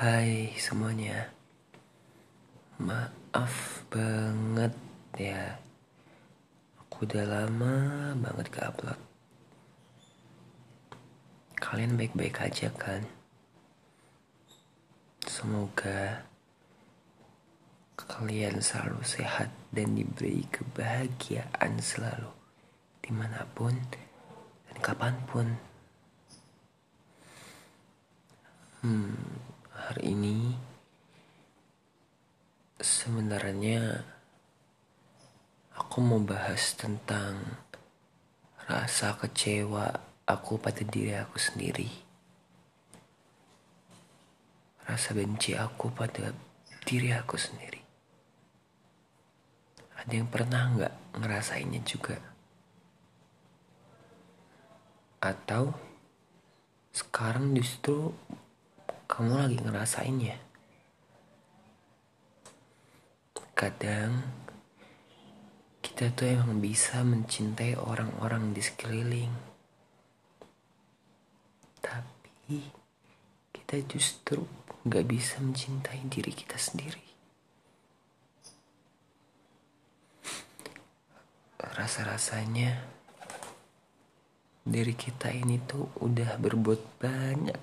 Hai semuanya. Maaf banget ya. Aku udah lama banget ke upload. Kalian baik-baik aja kan? Semoga Kalian selalu sehat dan diberi kebahagiaan selalu Di mana pun dan kapan pun. Hmm hari ini sebenarnya aku mau bahas tentang rasa kecewa aku pada diri aku sendiri. Rasa benci aku pada diri aku sendiri. Ada yang pernah nggak ngerasainnya juga? Atau sekarang justru kamu lagi ngerasainnya. Kadang kita tuh emang bisa mencintai orang-orang di sekeliling. Tapi kita justru gak bisa mencintai diri kita sendiri. Rasa-rasanya diri kita ini tuh udah berbuat banyak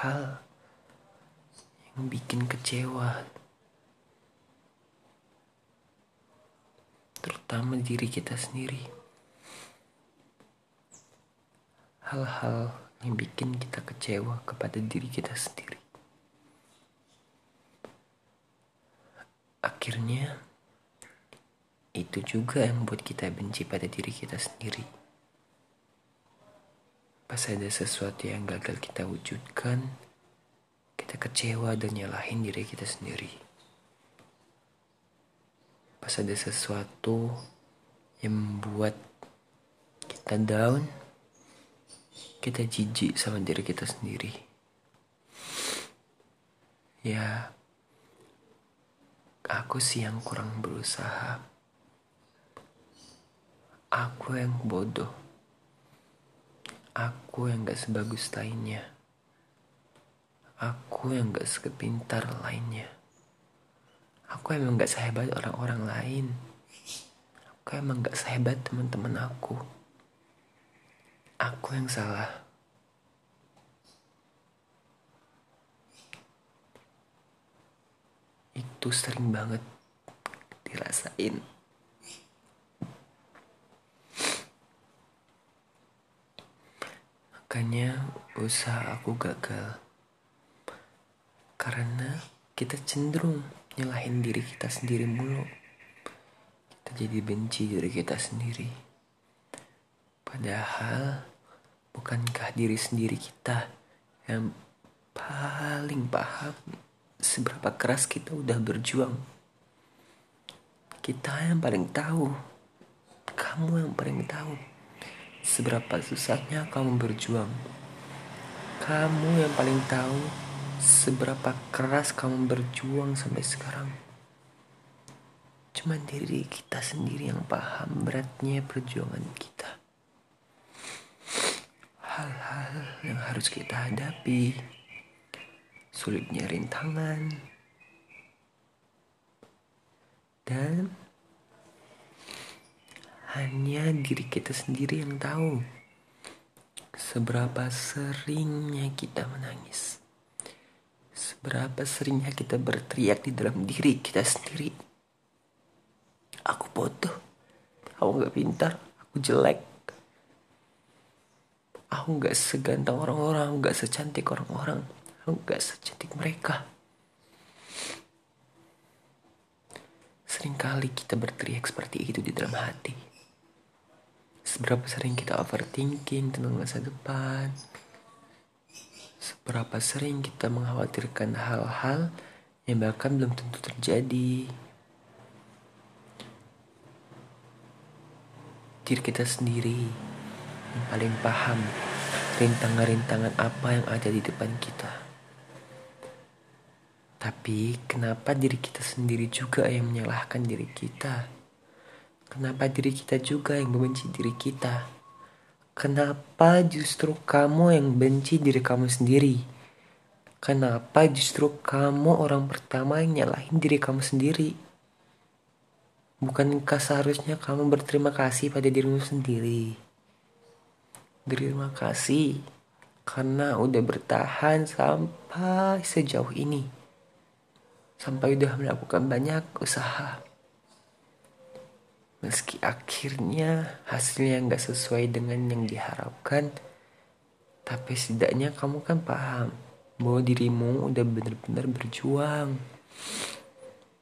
hal bikin kecewa. Terutama diri kita sendiri. Hal-hal yang bikin kita kecewa kepada diri kita sendiri. Akhirnya itu juga yang membuat kita benci pada diri kita sendiri. Pas ada sesuatu yang gagal kita wujudkan kita kecewa dan nyalahin diri kita sendiri. Pas ada sesuatu yang membuat kita down, kita jijik sama diri kita sendiri. Ya, aku sih yang kurang berusaha. Aku yang bodoh. Aku yang gak sebagus lainnya. Aku yang gak sekepintar lainnya. Aku emang gak sehebat orang-orang lain. Aku emang gak sehebat teman-teman aku. Aku yang salah. Itu sering banget dirasain. Makanya usaha aku gagal. Karena kita cenderung nyalahin diri kita sendiri mulu. Kita jadi benci diri kita sendiri. Padahal bukankah diri sendiri kita yang paling paham seberapa keras kita udah berjuang. Kita yang paling tahu. Kamu yang paling tahu seberapa susahnya kamu berjuang. Kamu yang paling tahu seberapa keras kamu berjuang sampai sekarang. Cuma diri kita sendiri yang paham beratnya perjuangan kita. Hal-hal yang harus kita hadapi, sulitnya rintangan, dan hanya diri kita sendiri yang tahu seberapa seringnya kita menangis. Berapa seringnya kita berteriak di dalam diri kita sendiri. Aku bodoh. Aku gak pintar. Aku jelek. Aku gak seganteng orang-orang. Aku gak secantik orang-orang. Aku gak secantik mereka. Seringkali kita berteriak seperti itu di dalam hati. Seberapa sering kita overthinking tentang masa depan, Seberapa sering kita mengkhawatirkan hal-hal yang bahkan belum tentu terjadi. Diri kita sendiri yang paling paham rintangan-rintangan apa yang ada di depan kita. Tapi kenapa diri kita sendiri juga yang menyalahkan diri kita? Kenapa diri kita juga yang membenci diri kita? Kenapa justru kamu yang benci diri kamu sendiri? Kenapa justru kamu orang pertama yang nyalahin diri kamu sendiri? Bukankah seharusnya kamu berterima kasih pada dirimu sendiri? Terima kasih karena udah bertahan sampai sejauh ini. Sampai udah melakukan banyak usaha. Meski akhirnya hasilnya nggak sesuai dengan yang diharapkan, tapi setidaknya kamu kan paham bahwa dirimu udah benar-benar berjuang.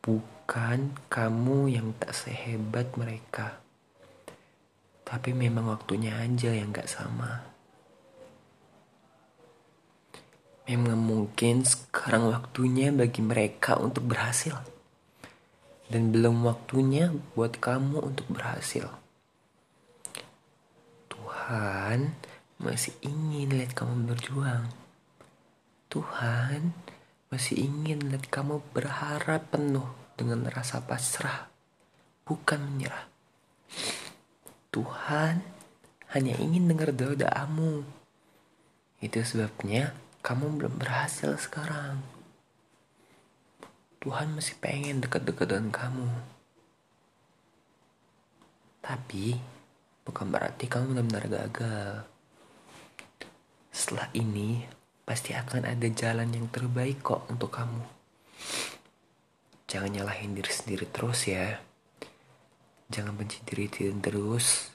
Bukan kamu yang tak sehebat mereka. Tapi memang waktunya aja yang gak sama. Memang mungkin sekarang waktunya bagi mereka untuk berhasil. Dan belum waktunya buat kamu untuk berhasil. Tuhan masih ingin lihat kamu berjuang. Tuhan masih ingin lihat kamu berharap penuh dengan rasa pasrah, bukan menyerah. Tuhan hanya ingin dengar doa-doamu. Itu sebabnya kamu belum berhasil sekarang. Tuhan masih pengen dekat-dekat dengan kamu. Tapi bukan berarti kamu benar-benar gagal. Setelah ini, pasti akan ada jalan yang terbaik kok untuk kamu. Jangan nyalahin diri sendiri terus ya. Jangan benci diri terus.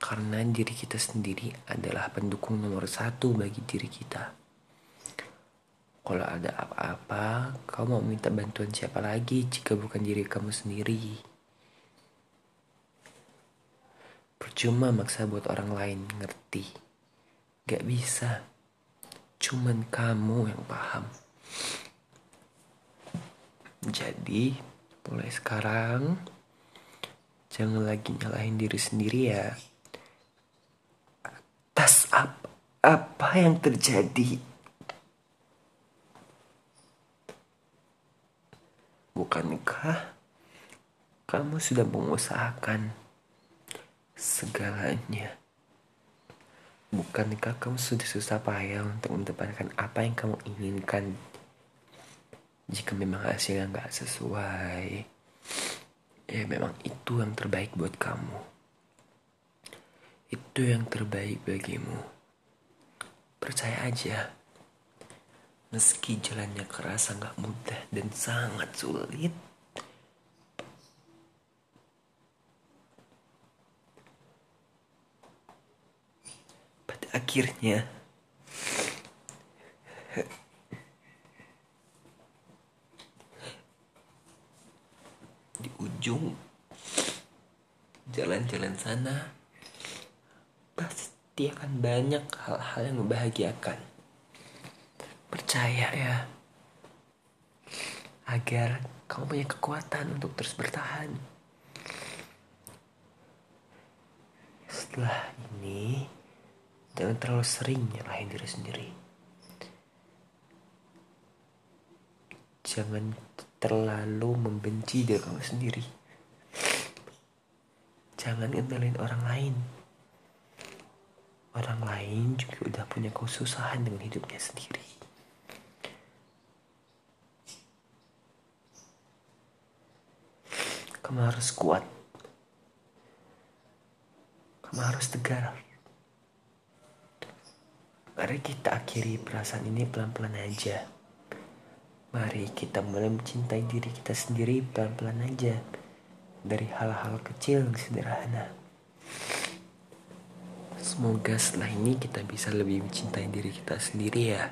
Karena diri kita sendiri adalah pendukung nomor satu bagi diri kita. Kalau ada apa-apa, kamu mau minta bantuan siapa lagi jika bukan diri kamu sendiri? Percuma maksa buat orang lain ngerti. Gak bisa. Cuman kamu yang paham. Jadi, mulai sekarang jangan lagi nyalahin diri sendiri ya. Atas apa, apa yang terjadi? Bukankah kamu sudah mengusahakan segalanya? Bukankah kamu sudah susah payah untuk mendapatkan apa yang kamu inginkan? Jika memang hasilnya nggak sesuai, ya memang itu yang terbaik buat kamu. Itu yang terbaik bagimu. Percaya aja. Meski jalannya kerasa nggak mudah dan sangat sulit, akhirnya. Di ujung jalan-jalan sana pasti akan banyak hal-hal yang membahagiakan. Percaya ya agar kamu punya kekuatan untuk terus bertahan. Setelah ini Jangan terlalu sering nyalahin diri sendiri. Jangan terlalu membenci diri kamu sendiri. Jangan ngenalin orang lain. Orang lain juga udah punya kesusahan dengan hidupnya sendiri. Kamu harus kuat. Kamu harus tegar. Mari kita akhiri perasaan ini pelan-pelan aja. Mari kita mulai mencintai diri kita sendiri pelan-pelan aja. Dari hal-hal kecil yang sederhana. Semoga setelah ini kita bisa lebih mencintai diri kita sendiri ya.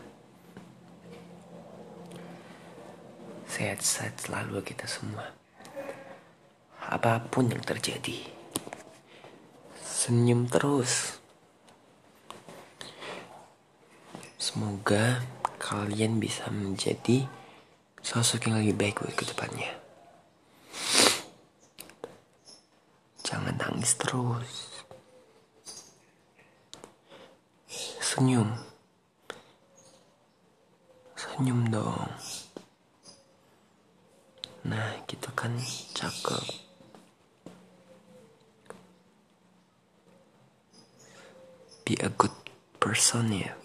Sehat-sehat selalu kita semua. Apa pun yang terjadi. Senyum terus. Semoga kalian bisa menjadi sosok yang lebih baik buat ke depannya. Jangan nangis terus. Senyum. Senyum dong. Nah, gitu kan cakep. Be a good person ya.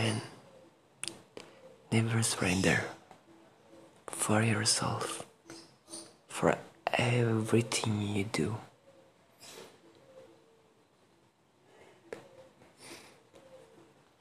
And never surrender for yourself, for everything you do.